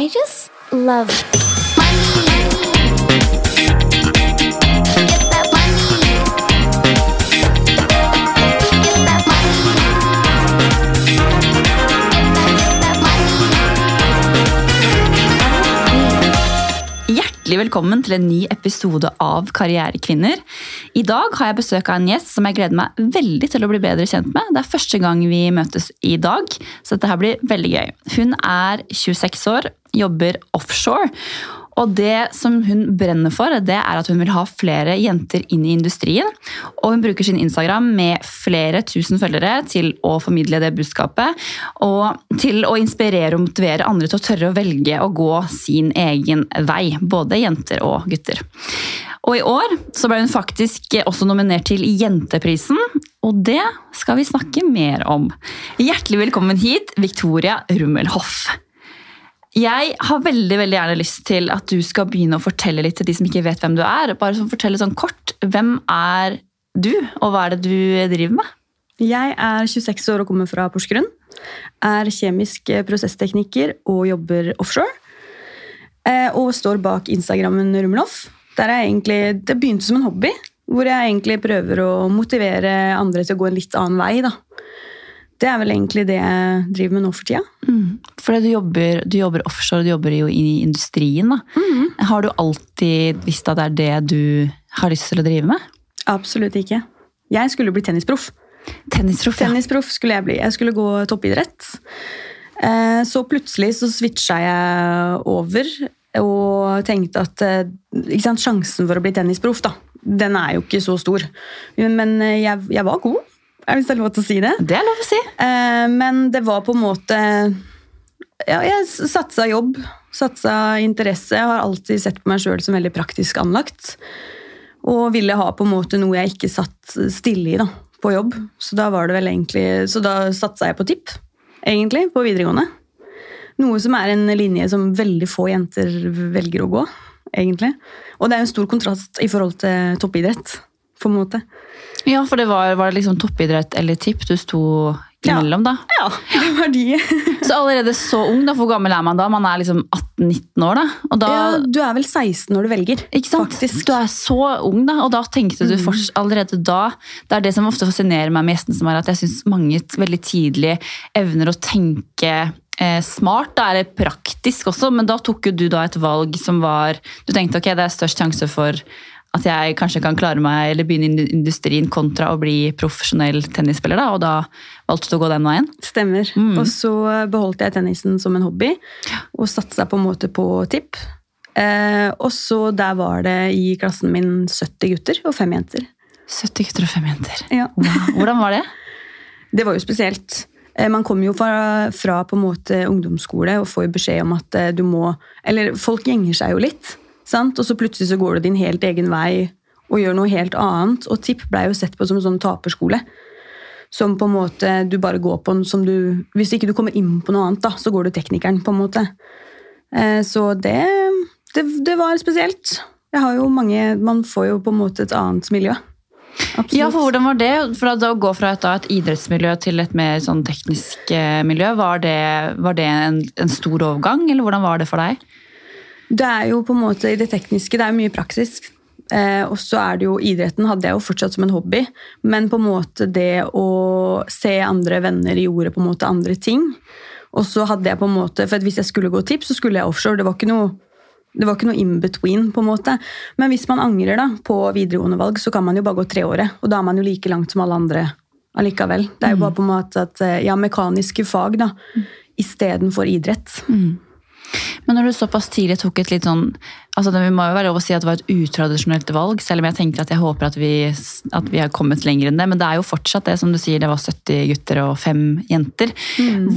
I just love Hjertelig velkommen til en ny episode av Karrierekvinner. I dag har jeg besøk av en gjest som jeg gleder meg veldig til å bli bedre kjent med. Det er første gang vi møtes i dag, så dette her blir veldig gøy. Hun er 26 år, jobber offshore. Og det som hun brenner for, det er at hun vil ha flere jenter inn i industrien. Og hun bruker sin Instagram med flere tusen følgere til å formidle det budskapet. Og til å inspirere og motivere andre til å tørre å velge å gå sin egen vei. Både jenter og gutter. Og i år så ble hun faktisk også nominert til Jenteprisen. Og det skal vi snakke mer om. Hjertelig velkommen hit, Victoria Rummelhoff. Jeg har veldig veldig gjerne lyst til at du skal begynne å fortelle litt til de som ikke vet hvem du er. Bare sånn, fortelle sånn kort. Hvem er du, og hva er det du driver med? Jeg er 26 år og kommer fra Porsgrunn. Er kjemisk prosesstekniker og jobber offshore. Eh, Og står bak Instagrammen Rumloff. Der jeg egentlig, det begynte som en hobby, hvor jeg egentlig prøver å motivere andre til å gå en litt annen vei. da. Det er vel egentlig det jeg driver med nå for tida. Fordi du jobber, du jobber offshore, du jobber jo i industrien. da. Har du alltid visst at det er det du har lyst til å drive med? Absolutt ikke. Jeg skulle bli tennisproff. Tennisproff, ja. Tennisproff skulle jeg bli. Jeg skulle gå toppidrett. Eh, Så plutselig så switcha jeg over og tenkte at eh, sant, sjansen for å bli tennisproff, da, den er jo ikke så stor. Men eh, jeg, jeg var god, hvis det er lov til å si det. Det er lov å si. Eh, Men det var på en måte ja, Jeg satsa jobb, satsa interesse. Jeg har alltid sett på meg sjøl som veldig praktisk anlagt. Og ville ha på en måte noe jeg ikke satt stille i da, på jobb. Så da var det vel egentlig, så da satsa jeg på tipp, egentlig, på videregående. Noe som er en linje som veldig få jenter velger å gå, egentlig. Og det er en stor kontrast i forhold til toppidrett, på en måte. Ja, for det var, var det liksom toppidrett eller tipp du sto imellom, da? Ja, det var de. Så allerede så ung, da, hvor gammel er man da? Man er liksom 18-19 år, da? Da Ja, du er vel 16 når du velger, Ikke sant? faktisk. Du er så ung, da, og da tenkte du forts- allerede da Det er det som ofte fascinerer meg med gjestene, som er at jeg syns mange veldig tidlig evner å tenke eh, smart, da er det praktisk også, men da tok jo du da et valg som var Du tenkte ok, det er størst sjanse for at jeg kanskje kan klare meg eller begynne i industrien kontra å bli profesjonell tennisspiller, da, og da valgte du å gå den veien. Stemmer. Og så beholdt jeg tennisen som en hobby, og satsa på en måte på tipp. Eh, og så der var det i klassen min 70 gutter og fem jenter. 70 gutter og fem jenter. Ja. Wow. Hvordan var det? Det var jo spesielt. Eh, Man kommer jo fra, fra på en måte ungdomsskole og får jo beskjed om at eh, du må Eller folk gjenger seg jo litt, sant? og så plutselig så går du din helt egen vei og gjør noe helt annet. Og TIP blei jo sett på som en sånn taperskole. Som på en måte du bare går på som du Hvis ikke du kommer inn på noe annet, da, så går du teknikeren, på en måte. Eh, Så det, det, det var spesielt. Jeg har jo mange Man får jo på en måte et annet miljø. Absolutt. Ja, for hvordan var det? For da å gå fra et, da, et idrettsmiljø til et mer sånn teknisk eh, miljø, var det, var det en, en stor overgang, eller hvordan var det for deg? Det er jo på en måte i det tekniske, det er mye praksis. Eh, og så er det jo idretten hadde jeg jo fortsatt som en hobby, men på en måte det å se andre venner gjorde på en måte andre ting. Og så hadde jeg på en måte, for at hvis jeg skulle gå tips, så skulle jeg offshore. Det var ikke noe det var ikke noe in between. på en måte. Men hvis man angrer da, på videregående valg, så kan man jo bare gå treåret. Og da er man jo like langt som alle andre allikevel. Det er jo bare på en måte at eh, ja, mekaniske fag da, istedenfor idrett. Men når du såpass tidlig tok et litt sånn altså Det må jo være lov å si at det var et utradisjonelt valg, selv om jeg tenker at jeg håper at vi, at vi har kommet lenger enn det. Men det er jo fortsatt det, som du sier, det var 70 gutter og 5 jenter.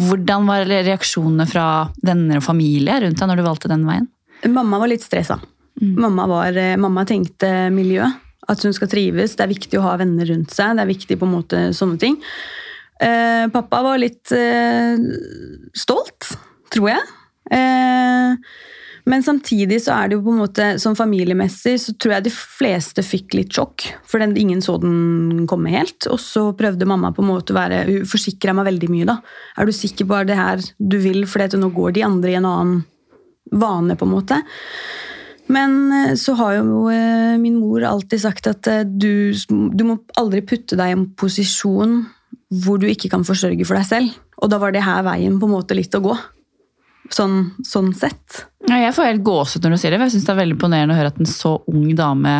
Hvordan var reaksjonene fra venner og familie rundt deg når du valgte den veien? Mamma var litt stressa. Mamma, var, eh, mamma tenkte miljø. At hun skal trives. Det er viktig å ha venner rundt seg. Det er viktig på en måte sånne ting. Eh, pappa var litt eh, stolt, tror jeg. Eh, men samtidig så er det jo på en måte, sånn familiemessig så tror jeg de fleste fikk litt sjokk. For den, ingen så den komme helt. Og så prøvde mamma på en måte å være Hun forsikra meg veldig mye. da. Er du sikker på det her du vil, for nå går de andre i en annen vane, på en måte. Men eh, så har jo eh, min mor alltid sagt at du, du må aldri putte deg i en posisjon hvor du ikke kan forsørge for deg selv. Og da var det her veien på en måte litt å gå. Sånn, sånn sett. Ja, jeg får helt gåsehud når du sier det, for jeg synes det er veldig imponerende å høre at en så ung dame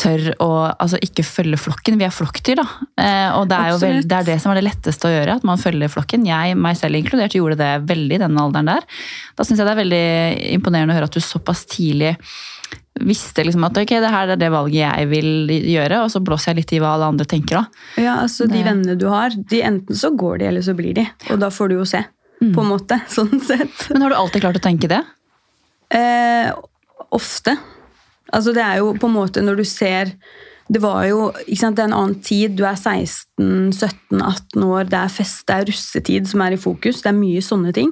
tør å altså, ikke følge flokken. Vi er flokkdyr, da. Eh, og det er jo veld, det er det som er det letteste å gjøre, at man følger flokken. Jeg, meg selv inkludert, gjorde det veldig i denne alderen der. Da syns jeg det er veldig imponerende å høre at du såpass tidlig visste liksom at ok, det her er det valget jeg vil gjøre, og så blåser jeg litt i hva alle andre tenker da. Ja, altså De Det- vennene du har, de enten så går de, eller så blir de. Og da får du jo se, på en måte. Sånn sett. Men har du alltid klart å tenke det? Eh, ofte. Altså det er jo på en måte når du ser Det var jo sant, det er en annen tid. Du er 16-17-18 år, det er fest, det er russetid som er i fokus. Det er mye sånne ting.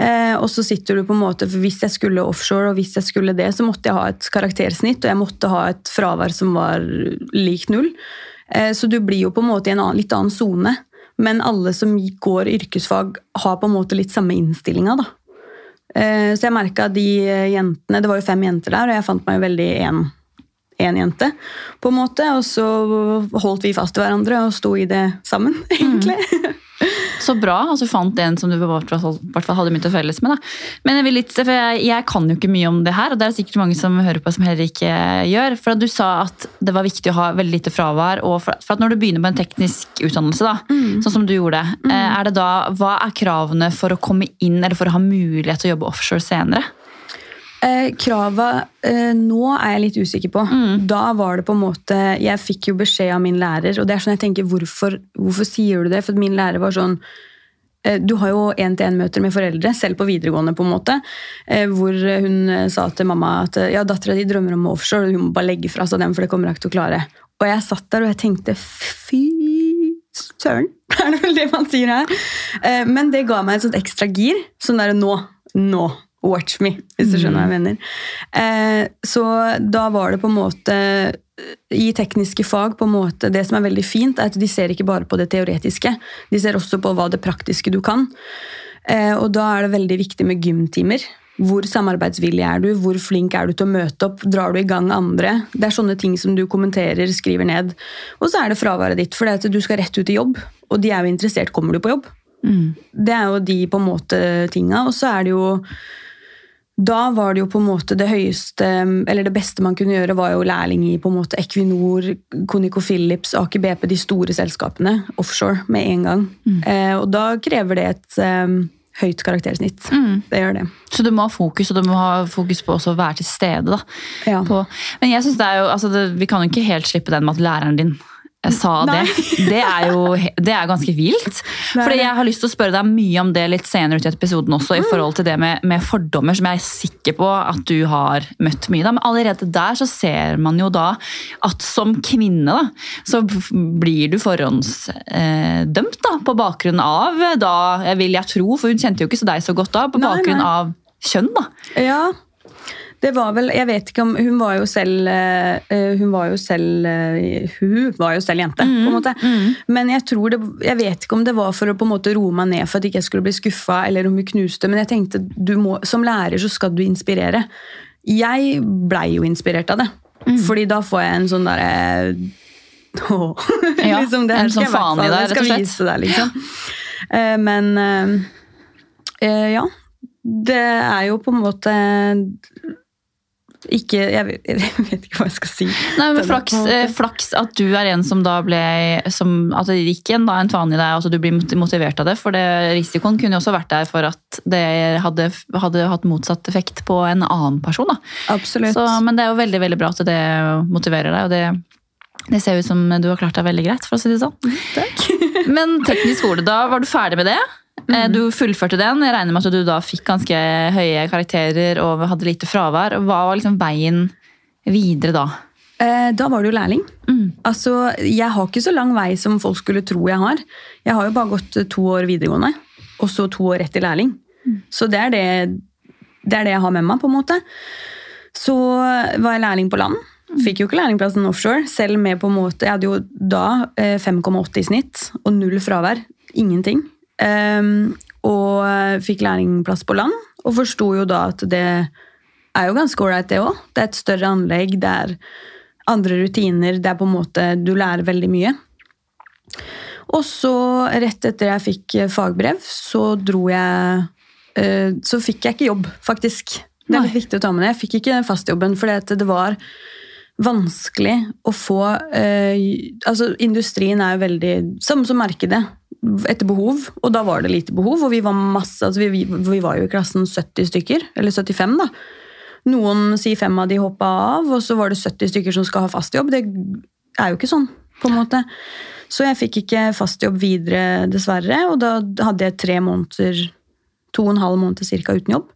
Eh, og så sitter du på en måte, for Hvis jeg skulle offshore, og hvis jeg skulle det, så måtte jeg ha et karaktersnitt, og jeg måtte ha et fravær som var lik null. Eh, så du blir jo på en måte i en annen, litt annen sone. Men alle som går yrkesfag, har på en måte litt samme innstillinga. da. Eh, Så jeg merka de jentene Det var jo fem jenter der, og jeg fant meg veldig én jente. på en måte, Og så holdt vi fast til hverandre og sto i det sammen, egentlig. Så bra, altså du fant en som du i hvert fall hadde mye til felles med. Da. Men jeg, vil litt, for jeg, jeg kan jo ikke mye om det her, og det er sikkert mange som hører på som heller ikke gjør. For at Du sa at det var viktig å ha veldig lite fravær. og For, for at når du begynner på en teknisk utdannelse, da, sånn som du gjorde, mm. er det da, hva er kravene for å komme inn eller for å ha mulighet til å jobbe offshore senere? Eh, krava eh, nå er jeg litt usikker på. Da var det på en måte Jeg fikk jo beskjed av min lærer, og det er sånn jeg tenker, hvorfor, hvorfor sier du det? For min lærer var sånn eh, du har jo én-til-én-møter med foreldre, selv på videregående, på en måte, eh, hvor hun eh, sa til mamma at ja, dattera di drømmer om offshore, hun må bare legge fra seg den, for det kommer hun ikke til å klare. Og jeg satt der og jeg tenkte fy søren, er det vel det man sier her? Men det ga meg et sånt ekstra gir. Sånn derre nå, nå, watch me, hvis du skjønner hva jeg mener. Eh, Så da var det på en måte i tekniske fag på en måte, Det som er veldig fint, er at de ser ikke bare på det teoretiske. De ser også på hva det praktiske du kan. Eh, Og da er det veldig viktig med gymtimer. Hvor samarbeidsvillig er du? Hvor flink er du til å møte opp? Drar du i gang andre? Det er sånne ting som du kommenterer, skriver ned. Og så er det fraværet ditt, for du skal rett ut i jobb. Og de er jo interessert. Kommer du på jobb? Det er jo de på en måte tinga. Og så er det jo da var det jo på en måte det høyeste, eller det beste man kunne gjøre, var jo lærling i på en måte Equinor, ConocoPhillips, Aker BP, de store selskapene offshore med en gang. Eh, og da krever det et eh, høyt karaktersnitt. Det gjør det. Så du må ha fokus, og du må ha fokus på å være til stede. da. Ja. På, men jeg synes det er jo, altså det, vi kan jo ikke helt slippe den med at læreren din eh, sa Nei. det. Det er jo det er ganske vilt. For. Jeg har lyst til å spørre deg mye om det litt senere ut i episoden også, i forhold til det med, med fordommer, som jeg er sikker på at du har møtt mye. da. Men allerede der så ser man jo da at som kvinne da, så blir du forhåndsdømt da, på bakgrunn av da, jeg vil jeg tro, for hun kjente jo ikke så deg så godt da, på bakgrunn nei. av kjønn da. Ja, det var vel Jeg vet ikke om Hun var jo selv eh, Hun var jo selv eh, Hun var jo selv jente, på en måte. Men jeg tror det Jeg vet ikke om det var for å på en måte roe meg ned for at ikke jeg skulle bli skuffa, eller om hun knuste, men jeg tenkte du må, som lærer så skal du inspirere. Jeg blei jo inspirert av det. Fordi da får jeg en sånn derre Åh. Ja, liksom, det her en sånn faen i deg, rett og slett. vise deg, liksom. Eh, Men eh, eh, ja. Det er jo på en måte ikke Jeg vet, jeg vet ikke hva jeg skal si. Nei, men flaks, eh, flaks at du er en som da ble som, At det gikk en, da, en tvane i deg, at du blir motivert av det. For det, risikoen kunne jo også vært der for at det hadde, hadde hatt motsatt effekt på en annen person. Da. Absolutt. Så, men det er jo veldig veldig bra at det motiverer deg, og det, det ser ut som du har klart deg veldig greit. for å si det sånn. Takk. Men teknisk skole, da var du ferdig med det? Eh, Du fullførte den. Jeg regner med at du da fikk ganske høye karakterer og hadde lite fravær. Hva var liksom veien videre da? Eh, Da var det jo lærling. Mm. Altså, Jeg har ikke så lang vei som folk skulle tro jeg har. Jeg har jo bare gått eh, to år videregående, og så to år rett i lærling. Så det er det, det er det jeg har med meg, på en måte. Så var jeg lærling på land. Fikk jo ikke lærlingplassen offshore, selv med på en måte Jeg hadde jo da eh, 5,8 i snitt og null fravær. Ingenting. Ehm, og fikk lærlingplass på land, Og forsto jo da at det er jo ganske ålreit, det òg. Det er et større anlegg, det er andre rutiner, det er på en måte Du lærer veldig mye. Og så, rett etter jeg fikk eh, fagbrev, så dro jeg uh, Så fikk jeg ikke jobb, faktisk. Det er litt viktig å ta med det. Jeg fikk ikke den fastjobben for det var vanskelig å få uh, Altså, industrien er jo veldig Samme som markedet. Etter behov, og da var det lite behov. Og vi var masse, altså vi, vi, var jo i klassen 70 stykker, eller 75, da. Noen sier fem av de hoppa av, og så var det 70 stykker som skal ha fast jobb. Det er jo ikke sånn, på en måte. Så jeg fikk ikke fast jobb videre, dessverre. Og da hadde jeg tre måneder, to og en halv måned cirka uten jobb.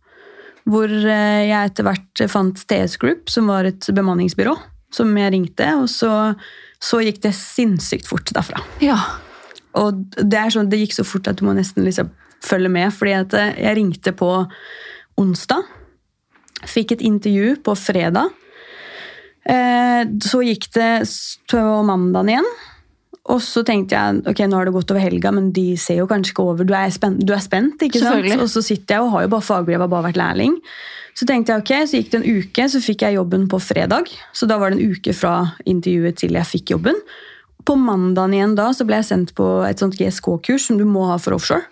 Hvor eh, jeg etter hvert fant TS Group, som var et bemanningsbyrå, som jeg ringte. Og så, så gikk det sinnssykt fort derfra. Ja. Og det, er sånn, det gikk så fort at du må nesten liksom følge med. fordi at eh, jeg ringte på onsdag. Fikk et intervju på fredag. Eh, Så gikk det på mandagen igjen. Og så tenkte jeg ok, nå har det gått over helga, men de ser jo kanskje ikke over. Du er spent, du er spent ikke sant? Og så sitter jeg og har jo bare fagbrev, og bare vært lærling. Så tenkte jeg ok, så gikk det en uke, så fikk jeg jobben på fredag. Så da var det en uke fra intervjuet til jeg fikk jobben. På mandagen igjen da så ble jeg sendt på et sånt GSK-kurs som du må ha for offshore.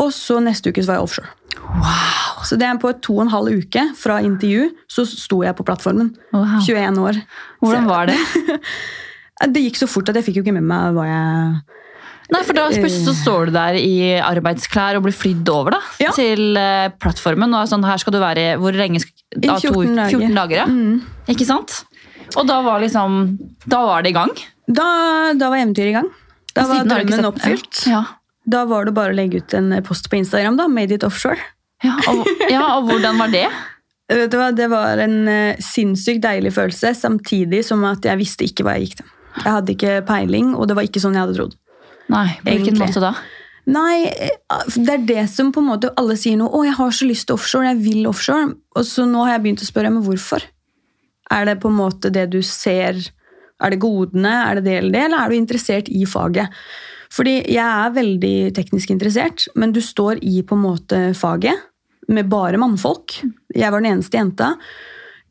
Og så neste uke så var jeg offshore. Wow. Så det er på to og en halv uke fra intervju så sto jeg på plattformen. Wow. 21 år. Hvordan var det? Det gikk så fort at jeg fikk jo ikke med meg hva jeg Nei, for da plutselig så står du der i arbeidsklær og blir flydd over da, Ja. til eh, plattformen. Og sånn, her skal du være hvor lenge? da, 14 dager. 14 dager ja. Mm. Ikke sant? Og da var liksom Da var det i gang. Da, da var eventyret i gang. Da var drømmen oppfylt. Ja. Da var det bare å legge ut en post på Instagram. da, Made it offshore. Ja, og, ja, og hvordan var det? Det var en eh, sinnssykt deilig følelse, samtidig som at jeg visste ikke hva jeg gikk til. Jeg hadde ikke peiling, og det var ikke sånn jeg hadde trodd. Nei, på hvilken Egentlig. måte da? Nei, eh, det er det som på en måte alle sier nå. 'Å, jeg har så lyst til offshore, jeg vil offshore'. Og så nå har jeg begynt å spørre, men hvorfor? Er det på en måte det du ser Er det godene, er det det eller det, eller er du interessert i faget? Fordi jeg er veldig teknisk interessert, men du står i på en måte faget med bare mannfolk. Jeg var den eneste jenta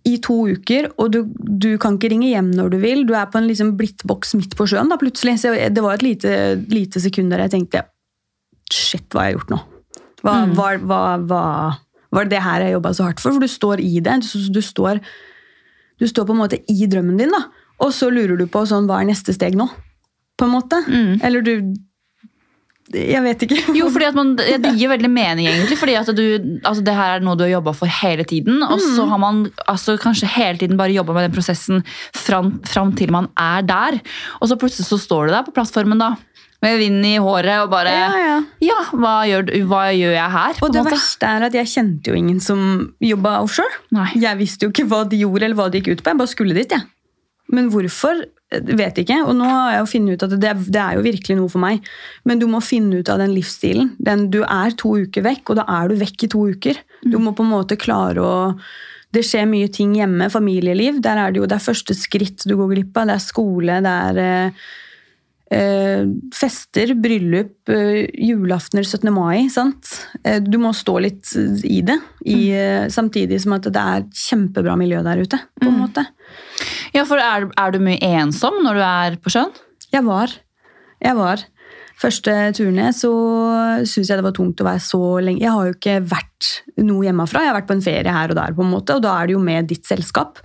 i to uker, og du, du kan ikke ringe hjem når du vil. Du er på en liksom blittboks midt på sjøen da, plutselig. Så det var et lite, lite sekund der jeg tenkte Shit, hva har jeg gjort nå? Hva, Mm. hva, hva, hva, var det det her jeg jobba så hardt for? For du står i det. Du, du, står, du står på en måte i drømmen din, da. Og så lurer du på sånn, hva er neste steg nå? På en måte. Mm. Eller du Jeg vet ikke. Jo, fordi man, Det gir veldig mening, egentlig. fordi at du, altså Det her er noe du har jobba for hele tiden. Og så har man altså, kanskje hele tiden bare jobba med den prosessen fram, fram til man er der. Og så plutselig så står du der på plattformen da, med vind i håret og bare Ja, ja. Ja, hva gjør, hva gjør jeg her? Og det måte? verste er at jeg kjente jo ingen som jobba offshore. Nei. Jeg visste jo ikke hva de gjorde, eller hva de gikk ut på. Jeg bare skulle dit, jeg. Men hvorfor, vet ikke. Og nå har jeg funnet ut at det, det er jo virkelig noe for meg. Men du må finne ut av den livsstilen. Den, du er to uker vekk, og da er du vekk i to uker. Du må på en måte klare å det skjer mye ting hjemme. Familieliv. Der er det jo det er første skritt du går glipp av. Det er skole, det er eh, eh, fester, bryllup, eh, julaftener, 17. mai. sant? Eh, du må stå litt i det, i, mm. samtidig som at det er kjempebra miljø der ute. på en måte. Ja, for er, er du mye ensom når du er på sjøen? Jeg var. Jeg var. Første turene så syns jeg det var tungt å være så lenge. Jeg har jo ikke vært noe hjemmefra. Jeg har vært på en ferie her og der, på en måte, og da er det jo med ditt selskap.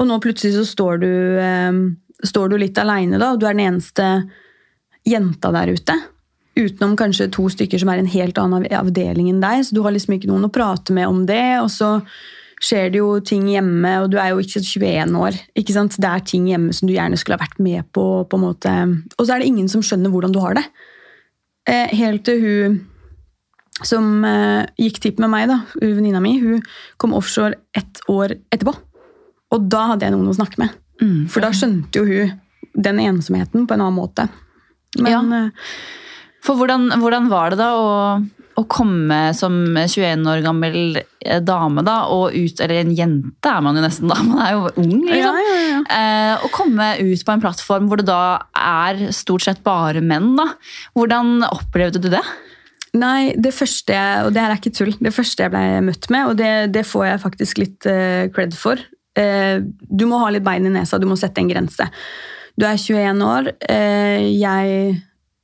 Og nå plutselig så står du, eh, står du litt aleine, da, og du er den eneste jenta der ute. Utenom kanskje to stykker som er i en helt annen avdeling enn deg, så du har liksom ikke noen å prate med om det. Og så skjer det jo ting hjemme, og du er jo ikke 21 år. ikke sant? Det er ting hjemme som du gjerne skulle ha vært med på. på en måte. Og så er det ingen som skjønner hvordan du har det. Eh, helt til hun som eh, gikk tipp med meg, da, venninna mi, hun kom offshore ett år etterpå. Og da hadde jeg noen å snakke med. Mm. For da skjønte jo hun den ensomheten på en annen måte. Men Ja. eh, For hvordan, hvordan var det da å, å komme som 21 år gammel eh, dame, da, og ut Eller en jente er man jo nesten, da. Man er jo ung, liksom. ja, ja. Eh, å komme ut på en plattform hvor det da er stort sett bare menn, da. Hvordan opplevde du det? Nei, det første jeg, og det her er ikke tull, det første jeg ble møtt med, og det, det får jeg faktisk litt uh, cred for. uh, du må ha litt bein i nesa, du må sette en grense. Du er 21 år, Uh, jeg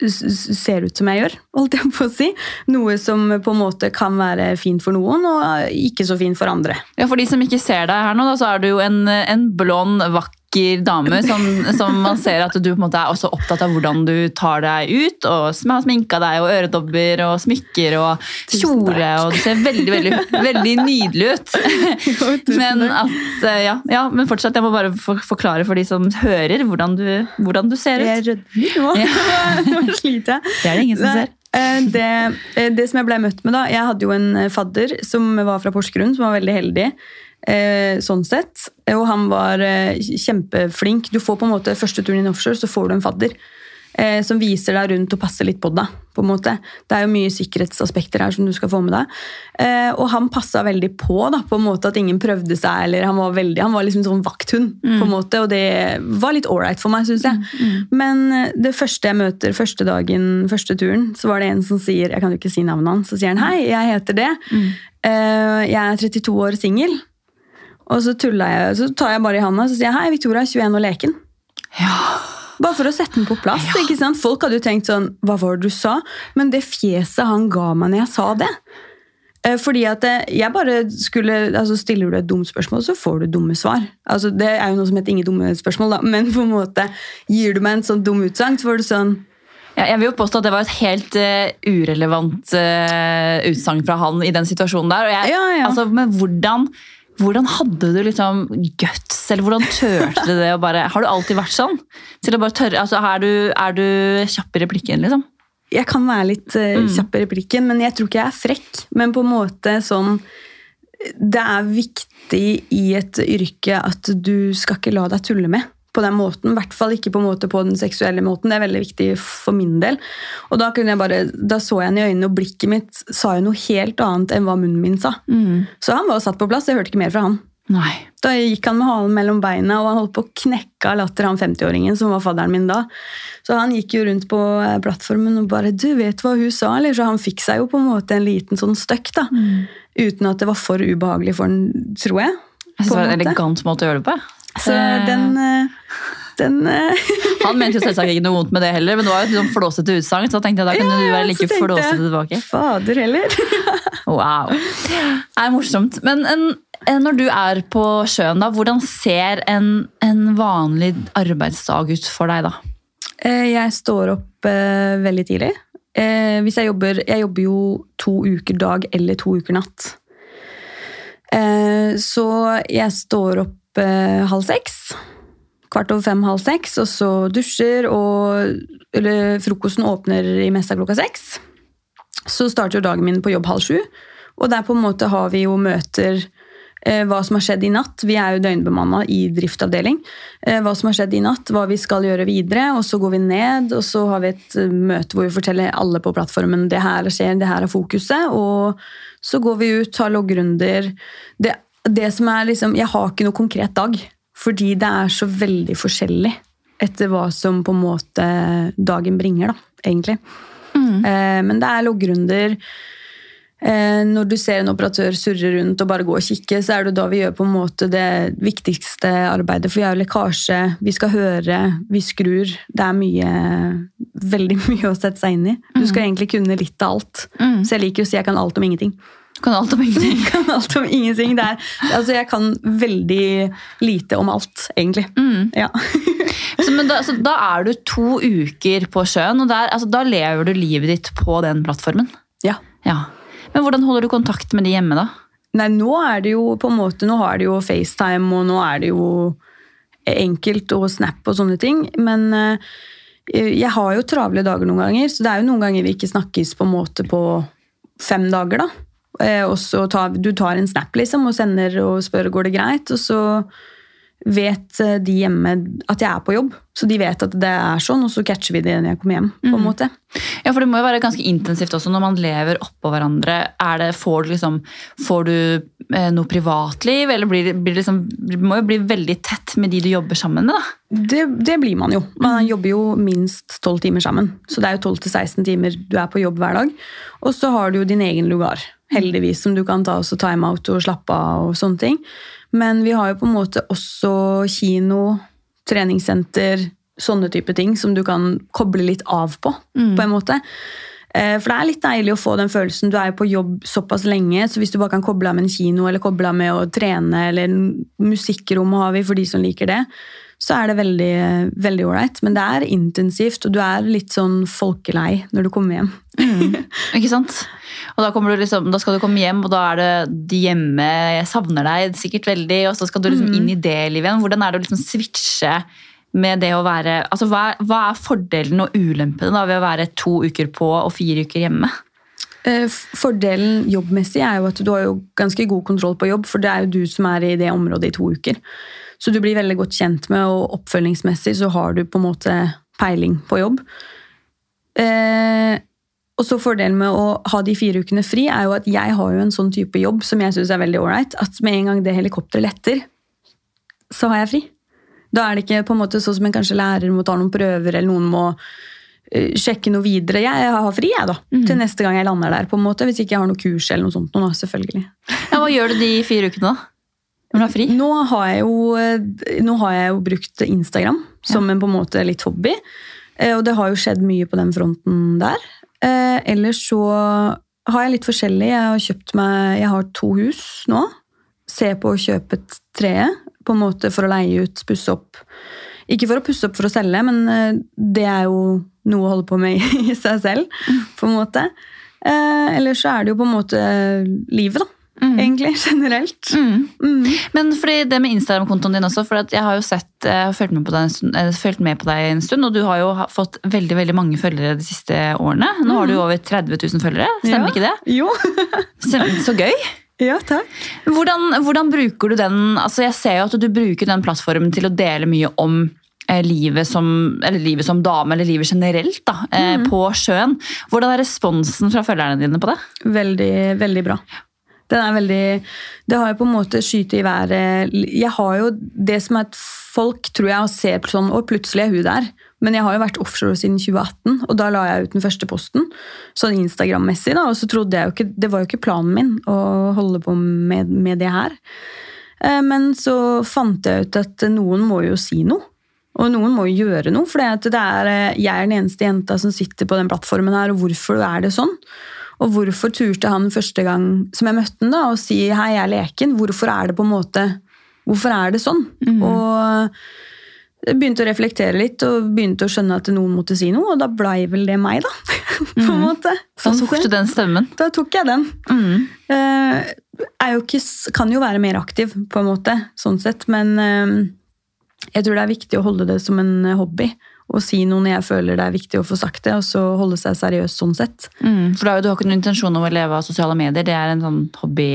ser ut som jeg gjør, holdt jeg på å si. Noe som på en måte kan være fint for noen, og ikke så fint for andre. Ja, For de som ikke ser deg her nå, da, så er du jo en, en blond, vakker dame som, som man ser at du på en måte er også opptatt av hvordan du tar deg ut, og har sminka deg, og øredobber og smykker og kjole, og du ser veldig, veldig, veldig nydelig ut. Men, at, eh, ja, ja, men fortsatt, jeg må bare forklare for de som hører, hvordan du, hvordan du ser Jeg ut. rødmer nå. Nå sliter jeg. Det er det ingen som ser. eh, Det, eh, det som jeg ble møtt med da, jeg hadde jo en fadder som var fra Porsgrunn, som var veldig heldig. Eh, Sånn sett. Og han var eh, kjempeflink. Du får på en måte Første turen inn offshore, så får du en fadder. eh, Som viser deg rundt og passer litt på deg. på en måte. Det er jo mye sikkerhetsaspekter her som du skal få med deg. Eh, Og han passa veldig på, da, på en måte at ingen prøvde seg. eller Han var veldig, han var liksom sånn vakthund, på en måte, og det var litt ålreit for meg, syns jeg. Men eh, det første jeg møter første dagen, første turen, så var det en som sier Jeg kan jo ikke si navnet hans. Så sier han hei, jeg heter det. Eh, Jeg er 32 år singel. Og så jeg, så tar jeg bare i handa og sier jeg, hei, Victoria er 21 og leken. Ja. Bare for å sette den på plass. ikke sant? Folk hadde jo tenkt sånn Hva var det du sa? Men det fjeset han ga meg når jeg sa det eh, Fordi at eh, jeg bare skulle altså Stiller du et dumt spørsmål, så får du dumme svar. Altså Det er jo noe som heter ingen dumme spørsmål, da. Men på en måte gir du meg en sånn dum utsagn, så får du sånn Ja, jeg vil jo påstå at det var et helt uh, urelevant uh, utsagn fra han i den situasjonen der. Jeg, Ja, ja. Altså, men hvordan, hvordan hadde du liksom guts, eller hvordan turte du det? bare, har du alltid vært sånn? Tørre, altså, er, du, er du kjapp i replikken, liksom? Jeg kan være litt uh, kjapp i replikken, men jeg tror ikke jeg er frekk. Men på en måte sånn Det er viktig i et yrke at du skal ikke la deg tulle med på den måten. I hvert fall ikke på, måte på den seksuelle måten. Det er veldig viktig for min del. Og da, kunne jeg bare, da så jeg henne i øynene, og blikket mitt sa jo noe helt annet enn hva munnen min sa. Så han var satt på plass. Jeg hørte ikke mer fra han. Nei. Da gikk han med halen mellom beina, og han holdt på å knekke av latter, han 50-åringen som var fadderen min da. Så han gikk jo rundt på eh, plattformen og bare 'Du vet hva hun sa?' Eller? Så han fikk seg jo på en måte en liten sånn støkk, da. Uten at det var for ubehagelig for han, tror jeg. Jeg synes det var en elegant måte å gjøre det på. Så Eh, den, eh, den eh, Han mente jo selvsagt ikke noe vondt med det heller, men det var jo et sånn flåsete utsagn, så da tenkte jeg da kunne du være like flåsete tilbake. Fader heller. Wow. Det er morsomt. Men en, når du er på sjøen, da, hvordan ser en, en vanlig arbeidsdag ut for deg da? Jeg står opp veldig tidlig. Eh, hvis jeg jobber Jeg jobber jo to uker dag eller to uker natt. Eh, så jeg står opp eh, halv seks. Kvart over fem, halv seks, og så dusjer, og eller, frokosten åpner i messa klokka seks. Så starter jo dagen min på jobb halv sju, og der på en måte har vi jo møter eh, hva som har skjedd i natt. Vi er jo døgnbemanna i driftavdeling. Eh, hva som har skjedd i natt, hva vi skal gjøre videre. Og så går vi ned, og så har vi et eh, møte hvor vi forteller alle på plattformen det her skjer, det her er fokuset. Og så går vi ut, tar loggrunder. Det, det som er liksom, Jeg har ikke noe konkret dag, fordi det er så veldig forskjellig etter hva som på en måte dagen bringer, da, egentlig. Eh, men det er loggrunder. Eh, når du ser en operatør surre rundt og bare gå og kikke, så er det da vi gjør på en måte det viktigste arbeidet. For vi har lekkasje, vi skal høre, vi skrur. Det er mye, veldig mye å sette seg inn i. Du skal egentlig kunne litt av alt. Så jeg liker å si jeg kan alt om ingenting. Kan alt om ingenting. Kan alt om ingenting. Er, altså jeg kan veldig lite om alt, egentlig. Ja. Så, men da, så da er du to uker på sjøen, og der, altså, da lever du livet ditt på den plattformen. ja. Ja. Men hvordan holder du kontakt med de hjemme, da? Nei, nå er det jo på en måte, nå har det jo FaceTime, og nå er det jo enkelt og Snap og sånne ting. Men eh, jeg har jo travle dager noen ganger, så det er jo noen ganger vi ikke snakkes på en måte på fem dager, da. Eh, Og så tar, du tar en snap liksom, og sender og spør går det greit, og så vet eh, de hjemme at jeg er på jobb. Så de vet at det er sånn, og så catcher vi det når jeg kommer hjem. på en måte. Ja, for det må jo være ganske intensivt også når man lever oppå hverandre. Er det, får du, liksom, får du eh, noe privatliv, eller blir blir liksom du må jo bli veldig tett med de du jobber sammen med, da. Det, det blir man jo. Man jobber jo minst 12 timer sammen. Så det er jo 12-16 timer du er på jobb hver dag. Og så har du jo din egen lugar, heldigvis, som du kan ta også timeout og slappe av og sånne ting. Men vi har jo på en måte også kino, treningssenter, sånne type ting som du kan koble litt av på, på en måte. Eh, For det er litt deilig å få den følelsen. Du er jo på jobb såpass lenge, så hvis du bare kan koble av med en kino eller koble av med å trene, eller musikkrom har vi for de som liker det, så er det veldig veldig ålreit. Men det er intensivt, og du er litt sånn folkelei når du kommer hjem. Ikke sant? Og da, du liksom, da skal du komme hjem, og da er det de hjemme jeg savner deg sikkert veldig, og så skal du liksom inn i det livet igjen. Hvordan er det å liksom switche med det å være altså hva, hva er fordelen og ulempene da, ved å være to uker på og fire uker hjemme? Eh, Fordelen jobbmessig er jo at du har jo ganske god kontroll på jobb, for det er jo du som er i det området i to uker. Så du blir veldig godt kjent med, og oppfølgingsmessig så har du på en måte peiling på jobb. Eh, og så Fordelen med å ha de fire ukene fri er jo at jeg har jo en sånn type jobb som jeg synes er veldig ålreit. At med en gang det helikopteret letter, så har jeg fri. Da er det ikke på en måte sånn som en kanskje lærer må ta noen prøver, eller noen må eh, sjekke noe videre. Jeg har fri jeg da, til neste gang jeg lander der, på en måte, hvis ikke jeg har noe kurs eller noe sånt. Noe, selvfølgelig. Ja, hva gjør du de fire ukene, da? Når du har fri? Nå har jeg jo, eh, nå har jeg jo brukt Instagram som en på en måte litt hobby. eh, Og det har jo skjedd mye på den fronten der. Eh, ellers så har jeg litt forskjellig. Jeg har kjøpt meg Jeg har to hus nå. Se på å kjøpe et tredje, på en måte for å leie ut, pusse opp. Ikke for å pusse opp for å selge, men det er jo noe å holde på med i seg selv, på en måte. Eller så er det jo på en måte livet, da. Egentlig, generelt. Mm. Men fordi det med Instagram-kontoen din også, for jeg har jo sett, eh, fulgt med, eh, med på deg en stund, og du har jo fått veldig veldig mange følgere de siste årene. Nå har du jo over 30 000 følgere, stemmer Ja. ikke det? Jo. Så gøy! ja, takk. Hvordan, hvordan bruker du den altså Jeg ser jo at du bruker den plattformen til å dele mye om eh, livet som, eller livet som dame, eller livet generelt, da, mm. på sjøen. Hvordan er responsen fra følgerne dine på det? Veldig, veldig bra. Den er veldig Det har jo på en måte skyte i været Jeg har jo det som er at folk tror jeg ser sånn Og plutselig er hun der. Men jeg har jo vært offshore siden 2018, og da la jeg ut den første posten. Sånn Instagram-messig, da. Og så trodde jeg jo ikke Det var jo ikke planen min å holde på med, med det her. Eh, Men så fant jeg ut at noen må jo si noe. Og noen må jo gjøre noe, for eh, jeg er den eneste jenta som sitter på den plattformen her, og hvorfor er det sånn? Og hvorfor turte han første gang som jeg møtte han da, og si hei, jeg er leken? Hvorfor er det på en måte Hvorfor er det sånn? Og jeg begynte å reflektere litt og begynte å skjønne at noen måtte si noe, og da blei vel det meg, da. på en måte. Så da tok sett. du den stemmen. Da tok jeg den. Mm. Eh, er jo ikke, kan jo være mer aktiv, på en måte, sånn sett. Men eh, jeg tror det er viktig å holde det som en eh, hobby. Og si noe når jeg føler det er viktig å få sagt det, og så holde seg seriøs sånn sett. Mm. For da, du har ikke noen intensjon om å leve av sosiale medier, det er en sånn hobby.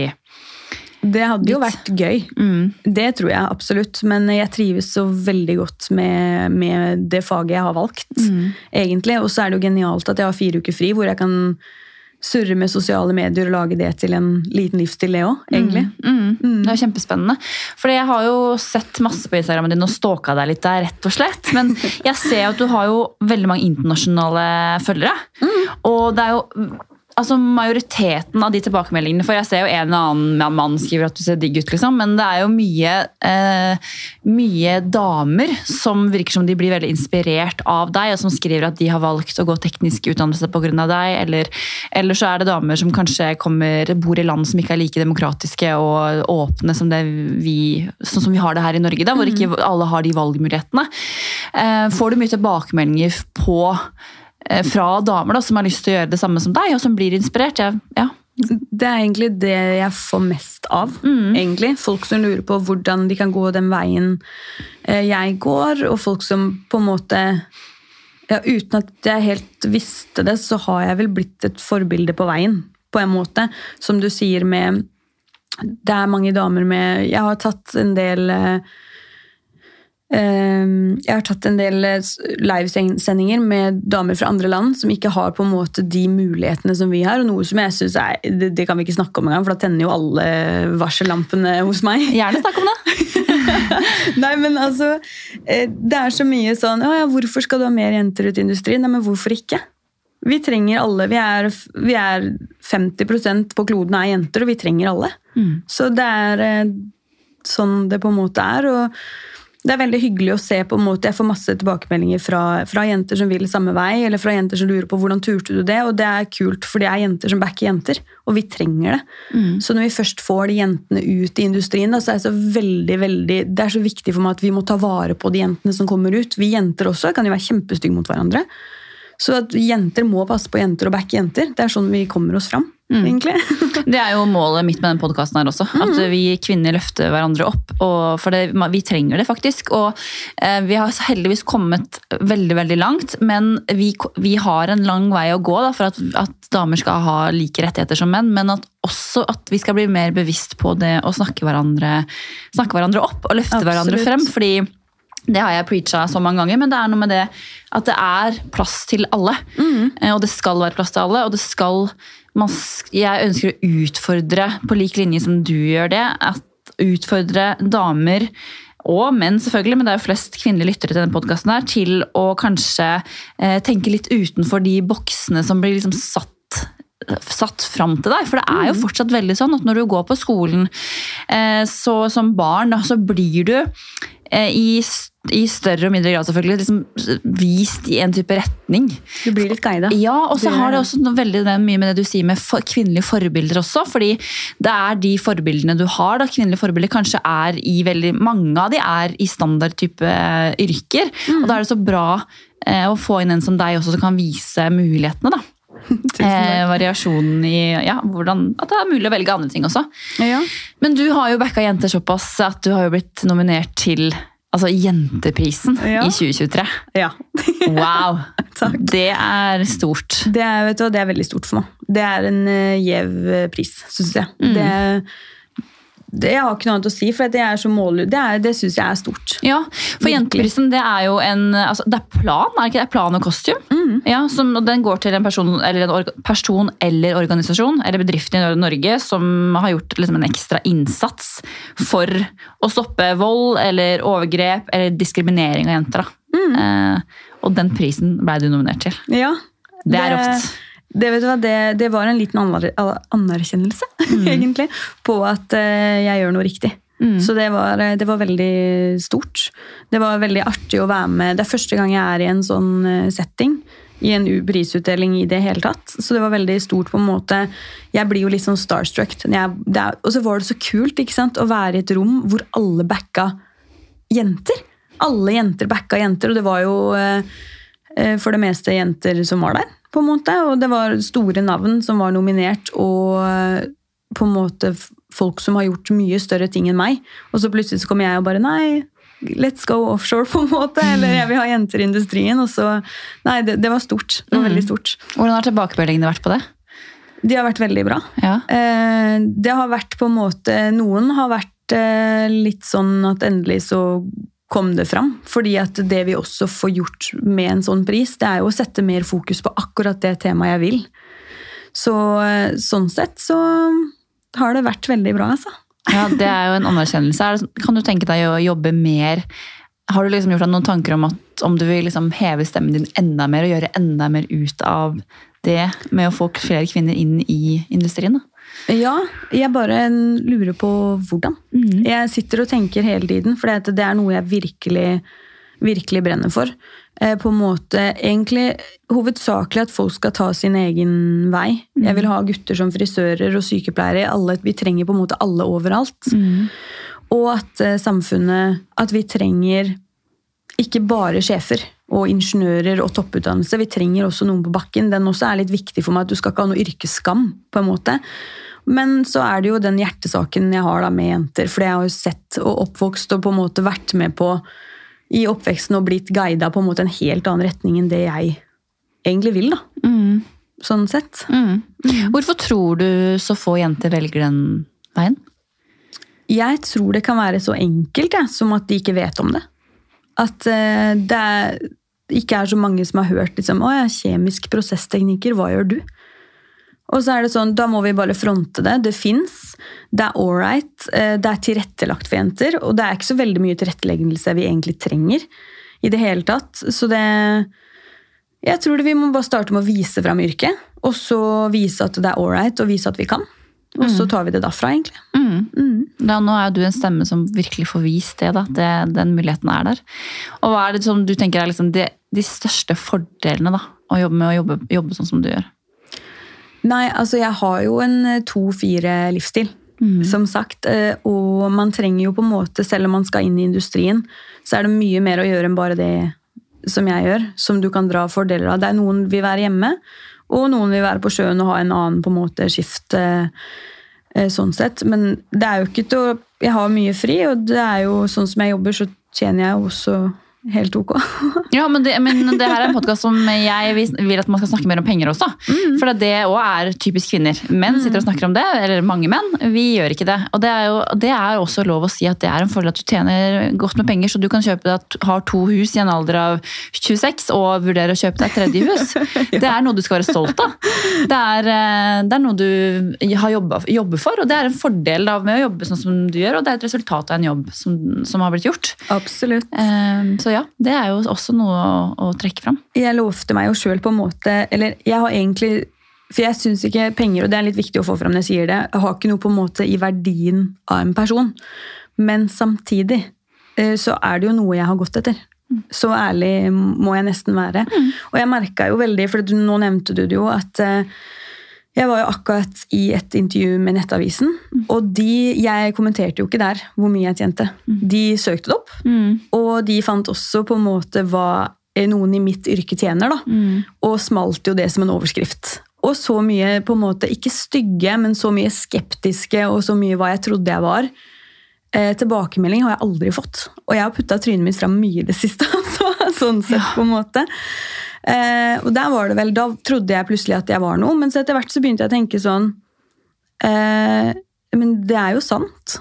Det hadde jo vært gøy. Mm. Det tror jeg absolutt. Men jeg trives så veldig godt med, med det faget jeg har valgt. egentlig. Og så er det jo genialt at jeg har fire uker fri, hvor jeg kan surre med sosiale medier og lage det til en liten livsstil, det òg, egentlig. Mm. Det er kjempespennende. Fordi jeg har jo sett masse på Instagramen din og stalka deg litt der, rett og slett. Men jeg ser at du har jo veldig mange internasjonale følgere. Og det er jo altså majoriteten av de tilbakemeldingene For jeg ser jo en eller annen mann skriver at du ser digg ut, liksom, men det er jo mye, eh, mye damer som virker som de blir veldig inspirert av deg, og som skriver at de har valgt å gå teknisk utdannelse pga. deg. Eller, eller så er det damer som kanskje kommer, bor i land som ikke er like demokratiske og åpne som det vi, sånn som vi har det her i Norge, da, hvor ikke alle har de valgmulighetene. Eh, får du mye tilbakemeldinger på fra damer da, som har lyst til å gjøre det samme som deg, og som blir inspirert. Jeg, ja. Det er egentlig det jeg får mest av. egentlig. Folk som lurer på hvordan de kan gå den veien eh, jeg går, og folk som på en måte ja, Uten at jeg helt visste det, så har jeg vel blitt et forbilde på veien. På en måte. Som du sier med Det er mange damer med Jeg har tatt en del eh, Jeg har tatt en del eh, livesendinger med damer fra andre land som ikke har på en måte de mulighetene som vi har. og Noe som jeg synes er, det, det kan vi ikke snakke om engang, for da tenner jo alle varsellampene hos meg. Gjerne snakk om det. Nei, men altså, eh, Det er så mye sånn «Å ja, Hvorfor skal du ha mer jenter ut i industrien? Nei, men hvorfor ikke? Vi trenger alle. Vi er, vi er 50% på kloden er jenter, og vi trenger alle. Så det er eh, sånn det på en måte er. og det er veldig hyggelig å se på en måte, Jeg får masse tilbakemeldinger fra, fra jenter som vil samme vei, eller fra jenter som lurer på hvordan turte du det, og det er kult, for det er jenter som backer jenter, og vi trenger det. Så når vi først får de jentene ut i industrien, da, så er det så veldig, veldig, det er så viktig for meg at vi må ta vare på de jentene som kommer ut. Vi jenter også kan jo være kjempestygge mot hverandre. Så at jenter må passe på jenter og backe jenter. Det er sånn vi kommer oss fram, egentlig. Det er jo målet mitt med den podkasten her også. At vi kvinner løfter hverandre opp. Og for det, vi trenger det faktisk. Og eh, vi har heldigvis kommet veldig veldig langt, men vi, vi har en lang vei å gå da, for at, at damer skal ha like rettigheter som menn. Men at også at vi skal bli mer bevisst på det å snakke hverandre, snakke hverandre opp og løfte hverandre frem. fordi det har jeg preacha så mange ganger, men det er noe med det at det er plass til alle. Mm. Og det skal være plass til alle, og det skal man, Jeg ønsker å utfordre, på lik linje som du gjør det, at utfordre damer og menn, selvfølgelig, men det er jo flest kvinnelige lyttere til denne podkasten til å kanskje eh, tenke litt utenfor de boksene som blir liksom satt satt fram til deg. For det er jo fortsatt veldig sånn at når du går på skolen eh, så, som barn, så blir du eh, i, i større og mindre grad selvfølgelig liksom vist i en type retning. Du blir litt guida. Ja, og så har det også veldig mye med det du sier med for, kvinnelige forbilder også. Fordi det er de forbildene du har, da, kvinnelige forbilder kanskje er i veldig Mange av de er i standardtype yrker. yrker. Og da er det så bra eh, å få inn en som deg også som kan vise mulighetene. da. Eh, variasjonen i ja, hvordan, at det er mulig å velge andre ting også. Ja. Men du har jo backa jenter såpass at du har jo blitt nominert til altså, Jenteprisen Ja. i 2023. ja. Wow! Det er stort. Det er, vet du, det er veldig stort for meg. Det er en uh, gjev pris, syns jeg. Det, det, jeg har ikke noe annet å si, for det er så mål... Det, er- det syns jeg er stort. Ja, for Jenteprisen det er jo en altså, Det er plan, er det ikke det? Plan og costume. Mm. Ja, som, og den går til en person eller, en person eller organisasjon eller bedrift i Norge som har gjort liksom, en ekstra innsats for å stoppe vold eller overgrep eller diskriminering av jenter. Mm. Eh, og den prisen ble du nominert til. Ja. Det er rått. Det, vet du hva, det, det var en liten anerkjennelse, anerkjennelse, egentlig, på at eh, jeg gjør noe riktig. Så det var, eh, det var veldig stort. Det var veldig artig å være med. Det er første gang jeg er i en sånn eh, setting. I en prisutdeling i det hele tatt. Så det var veldig stort på en måte. Jeg blir jo litt sånn starstruck. og så var det så kult ikke sant, å være i et rom hvor alle backa jenter. Alle jenter backa jenter, og det var jo for det meste jenter som var der. på en måte, Og det var store navn som var nominert, og eh, på en måte folk som har gjort mye større ting enn meg. Og så plutselig så kommer jeg og bare Nei, let's go offshore, på en måte. Eller jeg vil ha jenter i industrien. Og så Nei, det, det var stort. Det var veldig stort. Hvordan har tilbakemeldingene vært på det? De har vært veldig bra. Ja. Eh, det har vært på en måte Noen har vært eh, litt sånn at endelig så kom det fram. Fordi at det vi også får gjort med en sånn pris, det er jo å sette mer fokus på akkurat det temaet jeg vil. Så eh, sånn sett så har det vært veldig bra, altså. Ja, Det er jo en anerkjennelse. Er kan du tenke deg å jobbe mer Har du liksom gjort deg noen tanker om at om du vil liksom heve stemmen din enda mer og gjøre enda mer ut av det med å få flere kvinner inn i industrien? da? Ja, jeg bare lurer på hvordan. Mm. Jeg sitter og tenker hele tiden, for det er noe jeg virkelig, virkelig brenner for. Eh, På en måte, egentlig Hovedsakelig at folk skal ta sin egen vei. Jeg vil ha gutter som frisører og sykepleiere. Alle, vi trenger på en måte alle overalt. Og at eh, samfunnet At vi trenger ikke bare sjefer og ingeniører og topputdannelse. Vi trenger også noen på bakken. Den også er litt viktig for meg. at Du skal ikke ha noe yrkesskam. på en måte. Men så er det jo den hjertesaken jeg har da med jenter. For jeg har jo sett og oppvokst og på en måte vært med på i oppveksten og blitt guida på en måte en helt annen retning enn det jeg egentlig vil. da. Sånn sett. Mm. Hvorfor tror du så få jenter velger den veien? Jeg tror det kan være så enkelt ja, som at de ikke vet om det. At uh, det er, ikke er så mange som har hørt liksom, å ja, kjemisk prosessteknikker, hva gjør du? Og så er det sånn, da må vi bare fronte det. Det fins. Det er ålreit. Det er tilrettelagt for jenter. Og det er ikke så veldig mye tilretteleggelse vi egentlig trenger i det hele tatt. Så det Jeg tror det vi må bare starte med å vise fram yrket. Og så vise at det er ålreit, og vise at vi kan. Og så tar vi det derfra, egentlig. Mm. Mm. Da, nå er jo du en stemme som virkelig får vist det, at Det, den muligheten er der. Og hva er det som du tenker er liksom de, de største fordelene da, å jobbe med å jobbe, jobbe sånn som du gjør? Nei, altså jeg har jo en to-fire-livsstil, som sagt. eh, Og man trenger jo på en måte, selv om man skal inn i industrien, så er det mye mer å gjøre enn bare det som jeg gjør, som du kan dra fordeler av. Det er noen vil være hjemme, og noen vil være på sjøen og ha en annen på en måte skift. eh, eh, Sånn sett. Men det er jo ikke til å Jeg har mye fri, og det er jo sånn som jeg jobber, så tjener jeg også helt ok. Ja, men det, men det her er en podkast som jeg vil at man skal snakke mer om penger også. For det òg er typisk kvinner. Menn sitter og snakker om det, eller mange menn. Vi gjør ikke det. Og det er jo det er også lov å si at det er en fordel at du tjener godt med penger, så du kan kjøpe deg har to hus i en alder av 26 og vurdere å kjøpe deg et tredje hus. Det er noe du skal være stolt av. Det er, eh, det er noe du har jobbet, jobber for, og det er en fordel da, med å jobbe sånn som du gjør, og det er et resultat av en jobb som, som har blitt gjort. Absolutt. Um, Så ja, det er jo også noe å, å trekke fram. jeg lovte meg jo sjøl på en måte Eller jeg har egentlig For jeg syns ikke penger, og det er litt viktig å få fram når jeg sier det, jeg har ikke noe på en måte i verdien av en person. Men samtidig eh, så er det jo noe jeg har gått etter. Så ærlig må jeg nesten være. Og jeg merka jo veldig, for nå nevnte du det jo, at eh, jeg var jo akkurat i et intervju med Nettavisen, og de, jeg kommenterte jo ikke der hvor mye jeg tjente. De søkte det opp, og de fant også på en måte hva eh, noen i mitt yrke tjener, da. Og smalt jo det som en overskrift. Og så mye på en måte, ikke stygge, men så mye skeptiske, og så mye hva jeg trodde jeg var. Eh, tilbakemelding har jeg aldri fått. Og jeg har putta trynet mitt fram mye i det siste. Så, sånn sett, på en måte. Eh, og der var det vel, Da trodde jeg plutselig at jeg var noe, men så etter hvert så begynte jeg å tenke sånn eh, Men det er jo sant.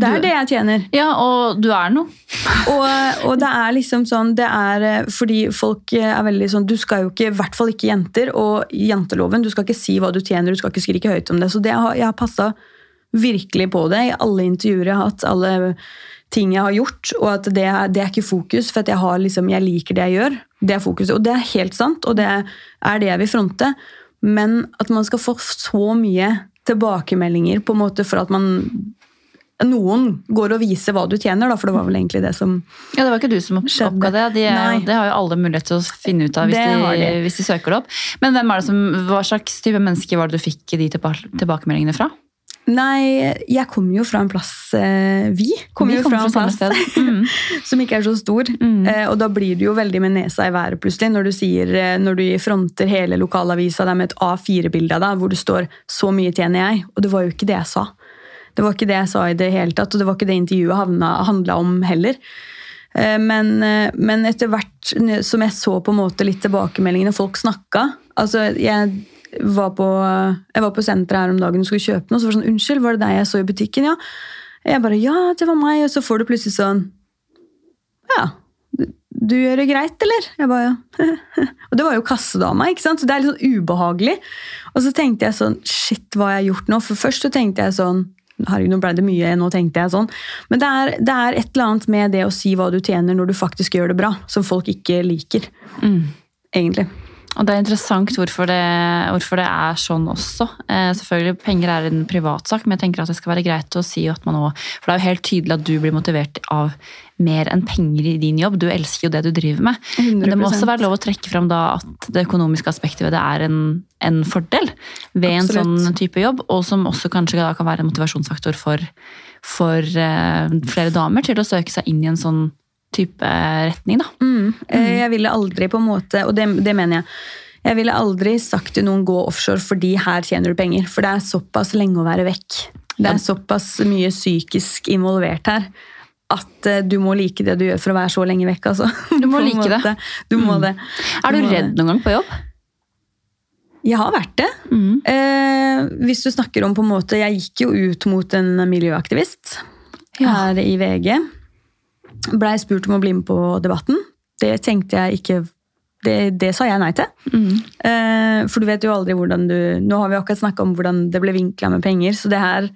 Det er det jeg tjener. Ja, og du er noe. Og, og det er liksom sånn det er eh, Fordi folk eh, er veldig sånn Du skal jo ikke, i hvert fall ikke jenter, og jenteloven, janteloven, du skal ikke si hva du tjener, du skal ikke skrike høyt om det. Så det har, jeg har passa virkelig på det i alle intervjuer jeg har hatt, alle ting jeg har gjort, og at det, det er ikke fokus, for jeg, har liksom, jeg liker det jeg gjør. Det er fokuset, og det er helt sant, og det er det jeg vil fronte. Men at man skal få så mye tilbakemeldinger på en måte for at man noen går og viser hva du tjener, da, for det var vel egentlig det som Ja, Det var ikke du som opp- oppga det. De det har jo alle mulighet til å finne ut av hvis, de, de. hvis de søker det opp. Men hvem er det som, hva slags type mennesker var det du fikk de tilbakemeldingene fra? Nei, jeg kommer jo fra en plass eh, Vi kommer jo fra en plass. Mm. som ikke er så stor. Eh, og da blir du jo veldig med nesa i været plutselig når du sier, eh, når du fronter hele lokalavisa der med et A4-bilde av deg hvor det står 'så mye tjener jeg'. Og det var jo ikke det jeg sa. Det var ikke det jeg sa i det hele tatt, og det var ikke det intervjuet handla om heller. Eh, Men, eh, men etter hvert som jeg så på en måte litt tilbakemeldingene folk snakka altså jeg var på, jeg var på senteret her om dagen og skulle kjøpe noe, så var det sånn 'Unnskyld, var det deg jeg så i butikken?' Ja. Jeg bare 'Ja, det var meg', og så får du plutselig sånn 'Ja, du, du gjør det greit, eller?' Jeg bare ja. og det var jo kassedama, ikke sant? så det er litt sånn ubehagelig. Og så tenkte jeg sånn Shit, hva har jeg gjort nå? For først så tenkte jeg sånn Herregud, nå ble det mye, nå tenkte jeg sånn. Men det er, det er et eller annet med det å si hva du tjener når du faktisk gjør det bra, som folk ikke liker. Egentlig. Og det er interessant hvorfor det, hvorfor det er sånn også. Eh, selvfølgelig, Penger er en privatsak, men jeg tenker at det skal være greit å si at man også, For det er jo helt tydelig at du blir motivert av mer enn penger i din jobb. Du elsker jo det du driver med. Men det må også være lov å trekke fram da at det økonomiske aspektet ved det er en, en fordel ved en sånn type jobb, og som også kanskje kan være en motivasjonsfaktor for, for eh, flere damer til å søke seg inn i en sånn type retning. da. Mm. Eh, Jeg ville aldri på en måte, og det, det mener jeg, jeg ville aldri sagt til noen gå offshore fordi her tjener du penger. For det er såpass lenge å være vekk. Det er såpass mye psykisk involvert her at eh, du må like det du gjør for å være så lenge vekk. Altså. Du må like det. Du må det. Er du må redd det. noen gang på jobb? Jeg har vært det. Mm. Eh, hvis du snakker om på en måte Jeg gikk jo ut mot en miljøaktivist Ja. her i VG. Blei spurt om å bli med på Debatten. Det tenkte jeg ikke Det, det sa jeg nei til. Mm. Eh, for du vet jo aldri hvordan du Nå har vi akkurat snakka om hvordan det ble vinkla med penger, så det her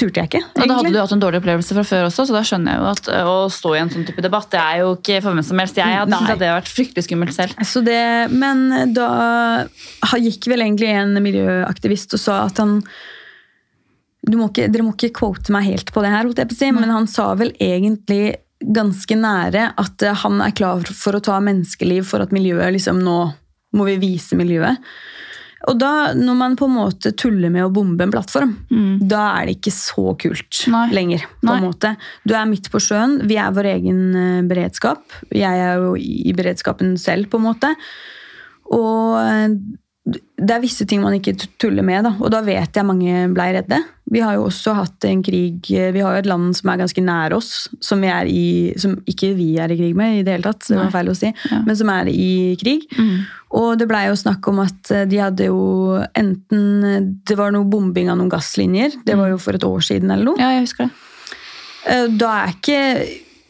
turte jeg ikke. Og da hadde egentlig. du hatt en dårlig opplevelse fra før også, så da skjønner jeg jo at øh, å stå i en sånn type debatt, det er jo ikke for hvem som helst. Jeg hadde syntes at det hadde vært fryktelig skummelt selv. Så det, men da gikk vel egentlig en miljøaktivist og sa at han må ikke, Dere må ikke quote meg helt på det her, si, men han sa vel egentlig ganske nære at eh, han er klar for å ta menneskeliv for at miljøet liksom nå må vi vise miljøet. Og da, når man på en måte tuller med å bombe en plattform, da er det ikke så kult Mm. Nei. lenger. på en måte. Du er midt på sjøen, vi er vår egen eh, beredskap. Jeg er jo i beredskapen selv, på en måte. Og eh, det er visse ting man ikke tuller med, da. og da vet jeg mange blei redde. Vi har jo også hatt en krig Vi har jo et land som er ganske nær oss, som, i, som ikke vi er i krig med i det hele tatt, det var feil å si, Ja. men som er i krig. Og det blei jo snakk om at eh, de hadde jo enten Det var noe bombing av noen gasslinjer, det var jo for et år siden eller noe. Ja, jeg husker det. Eh, Da er ikke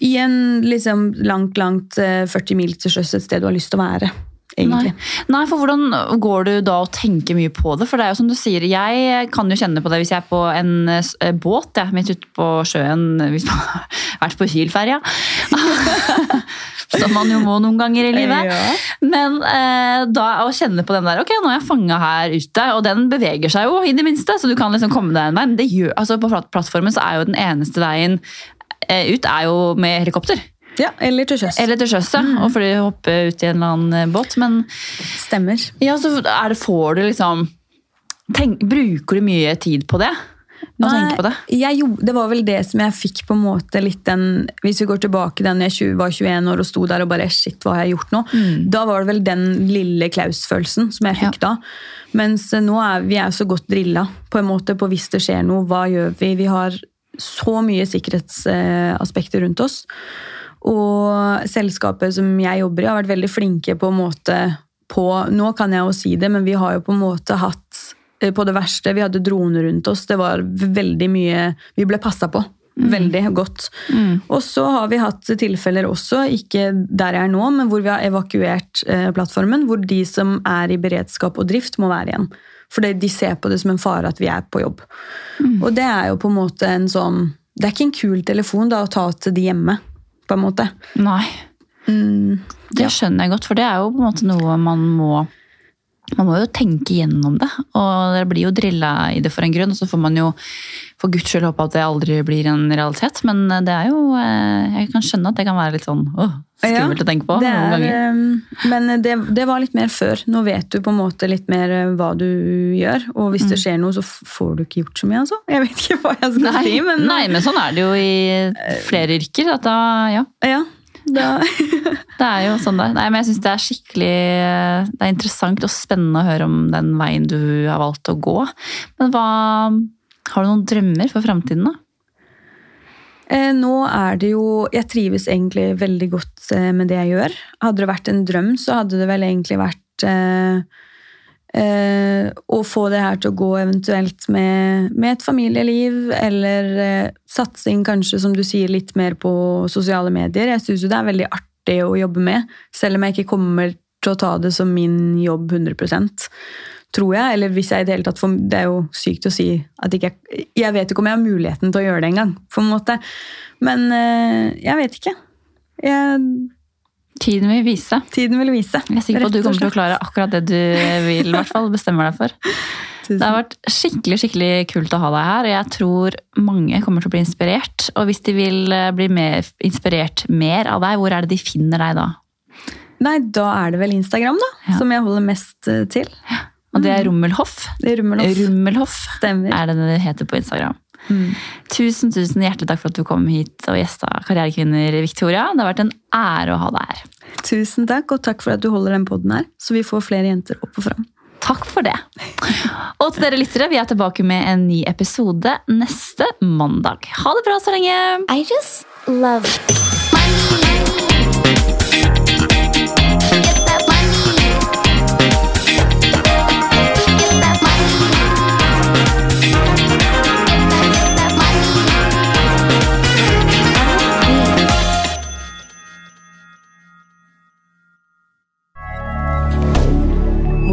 i en liksom langt, langt eh, 40 mil til sjøs et sted du har lyst til å være, egentlig. Nei. Nei, for hvordan går du da og tenker mye på det? For det er jo som du sier, jeg kan jo kjenne på det hvis jeg er på en eh, båt jeg, midt ute på sjøen, hvis man har vært på Kiel-ferja. Som man jo må noen ganger i livet. Ja. Men eh, da å kjenne på den der, ok, nå er jeg fanga her ute, og den beveger seg jo i det minste, så du kan liksom komme deg en vei. Men det gjør, altså på plattformen så er jo den eneste veien eh, ut er jo med helikopter. Ja, eller til sjøs. Eller til sjøs, ja. Og fordi du hopper ut i en eller annen eh, båt. Men Stemmer. ja, så det, får du liksom tenk, Bruker du mye tid på det? Å tenke på det? jeg det var vel det som jeg fikk på en måte litt den Hvis vi går tilbake da jeg var 21 år og sto der og bare Shit, hva har jeg gjort nå? Da var det vel den lille Klaus-følelsen som jeg fikk da. Mens eh, nå er vi er så godt drilla på en måte på hvis det skjer noe, hva gjør vi? Vi har så mye sikkerhetsaspekter rundt oss. Og selskapet som jeg jobber i, har vært veldig flinke på en måte på Nå kan jeg jo si det, men vi har jo på en måte hatt eh, på det verste Vi hadde droner rundt oss. Det var veldig mye Vi ble passa på. Veldig godt. Og så har vi hatt tilfeller også, ikke der jeg er nå, men hvor vi har evakuert eh, plattformen. Hvor de som er i beredskap og drift, må være igjen. For de ser på det som en fare at vi er på jobb. Og det er jo på en måte en sånn Det er ikke en kul telefon da, å ta til de hjemme, på en måte. Nei. Mm, Det skjønner jeg godt, for det er jo på en måte noe man må man må jo tenke gjennom det, og det blir jo drilla i det for en grunn. Og så får man jo for guds skyld håpe at det aldri blir en realitet. Men det er jo eh, Jeg kan skjønne at det kan være litt sånn åh, skummelt Ja, å tenke på det noen er, ganger. eh, Men det, det var litt mer før. Nå vet du på en måte litt mer eh, hva du gjør. Og hvis det Mm. skjer noe, så får du ikke gjort så mye, altså. Jeg vet ikke hva jeg skal Nei, si, men nei, men sånn er det jo i flere yrker. At da, ja, ja. Da, det er jo sånn det er. Nei, men jeg syns det er skikkelig Det er interessant og spennende å høre om den veien du har valgt å gå. Men hva Har du noen drømmer for framtiden, da? Eh, Nå er det jo Jeg trives egentlig veldig godt eh, med det jeg gjør. Hadde det vært en drøm, så hadde det vel egentlig vært eh, eh, å få det her til å gå eventuelt med, med et familieliv, eller eh, satsing kanskje, som du sier, litt mer på sosiale medier. Jeg syns jo det er veldig artig å jobbe med, selv om jeg ikke kommer til å ta det som min jobb 100% tror jeg. Eller hvis jeg i det hele tatt får Det er jo sykt å si at ikke jeg Jeg vet ikke om jeg har muligheten til å gjøre det engang, på en måte. Men eh, jeg vet ikke. Jeg, Tiden vil vise. tiden vil vise. Jeg er sikker på at du kommer til å klare akkurat det du vil, i hvert fall. Bestemmer deg for. Tusen. Det har vært skikkelig skikkelig kult å ha deg her, og jeg tror mange kommer til å bli inspirert. Og hvis de vil eh, bli mer, inspirert mer av deg, hvor er det de finner deg da? Nei, da er det vel Instagram, da, Ja. som jeg holder mest til. til. Og det er Rummelhoff. Det er Rummelhoff. Rummelhoff Stemmer. er det det heter på Instagram. Mm. Tusen tusen hjertelig takk for at du kom hit og gjesta Karrierekvinner, Victoria. Det har vært en ære å ha deg her. Tusen takk, og takk for at du holder den podden her, så vi får flere jenter opp og fram. Takk for det. Og til dere lyttere, vi er tilbake med en ny episode neste mandag. Ha det bra så lenge! I just love money.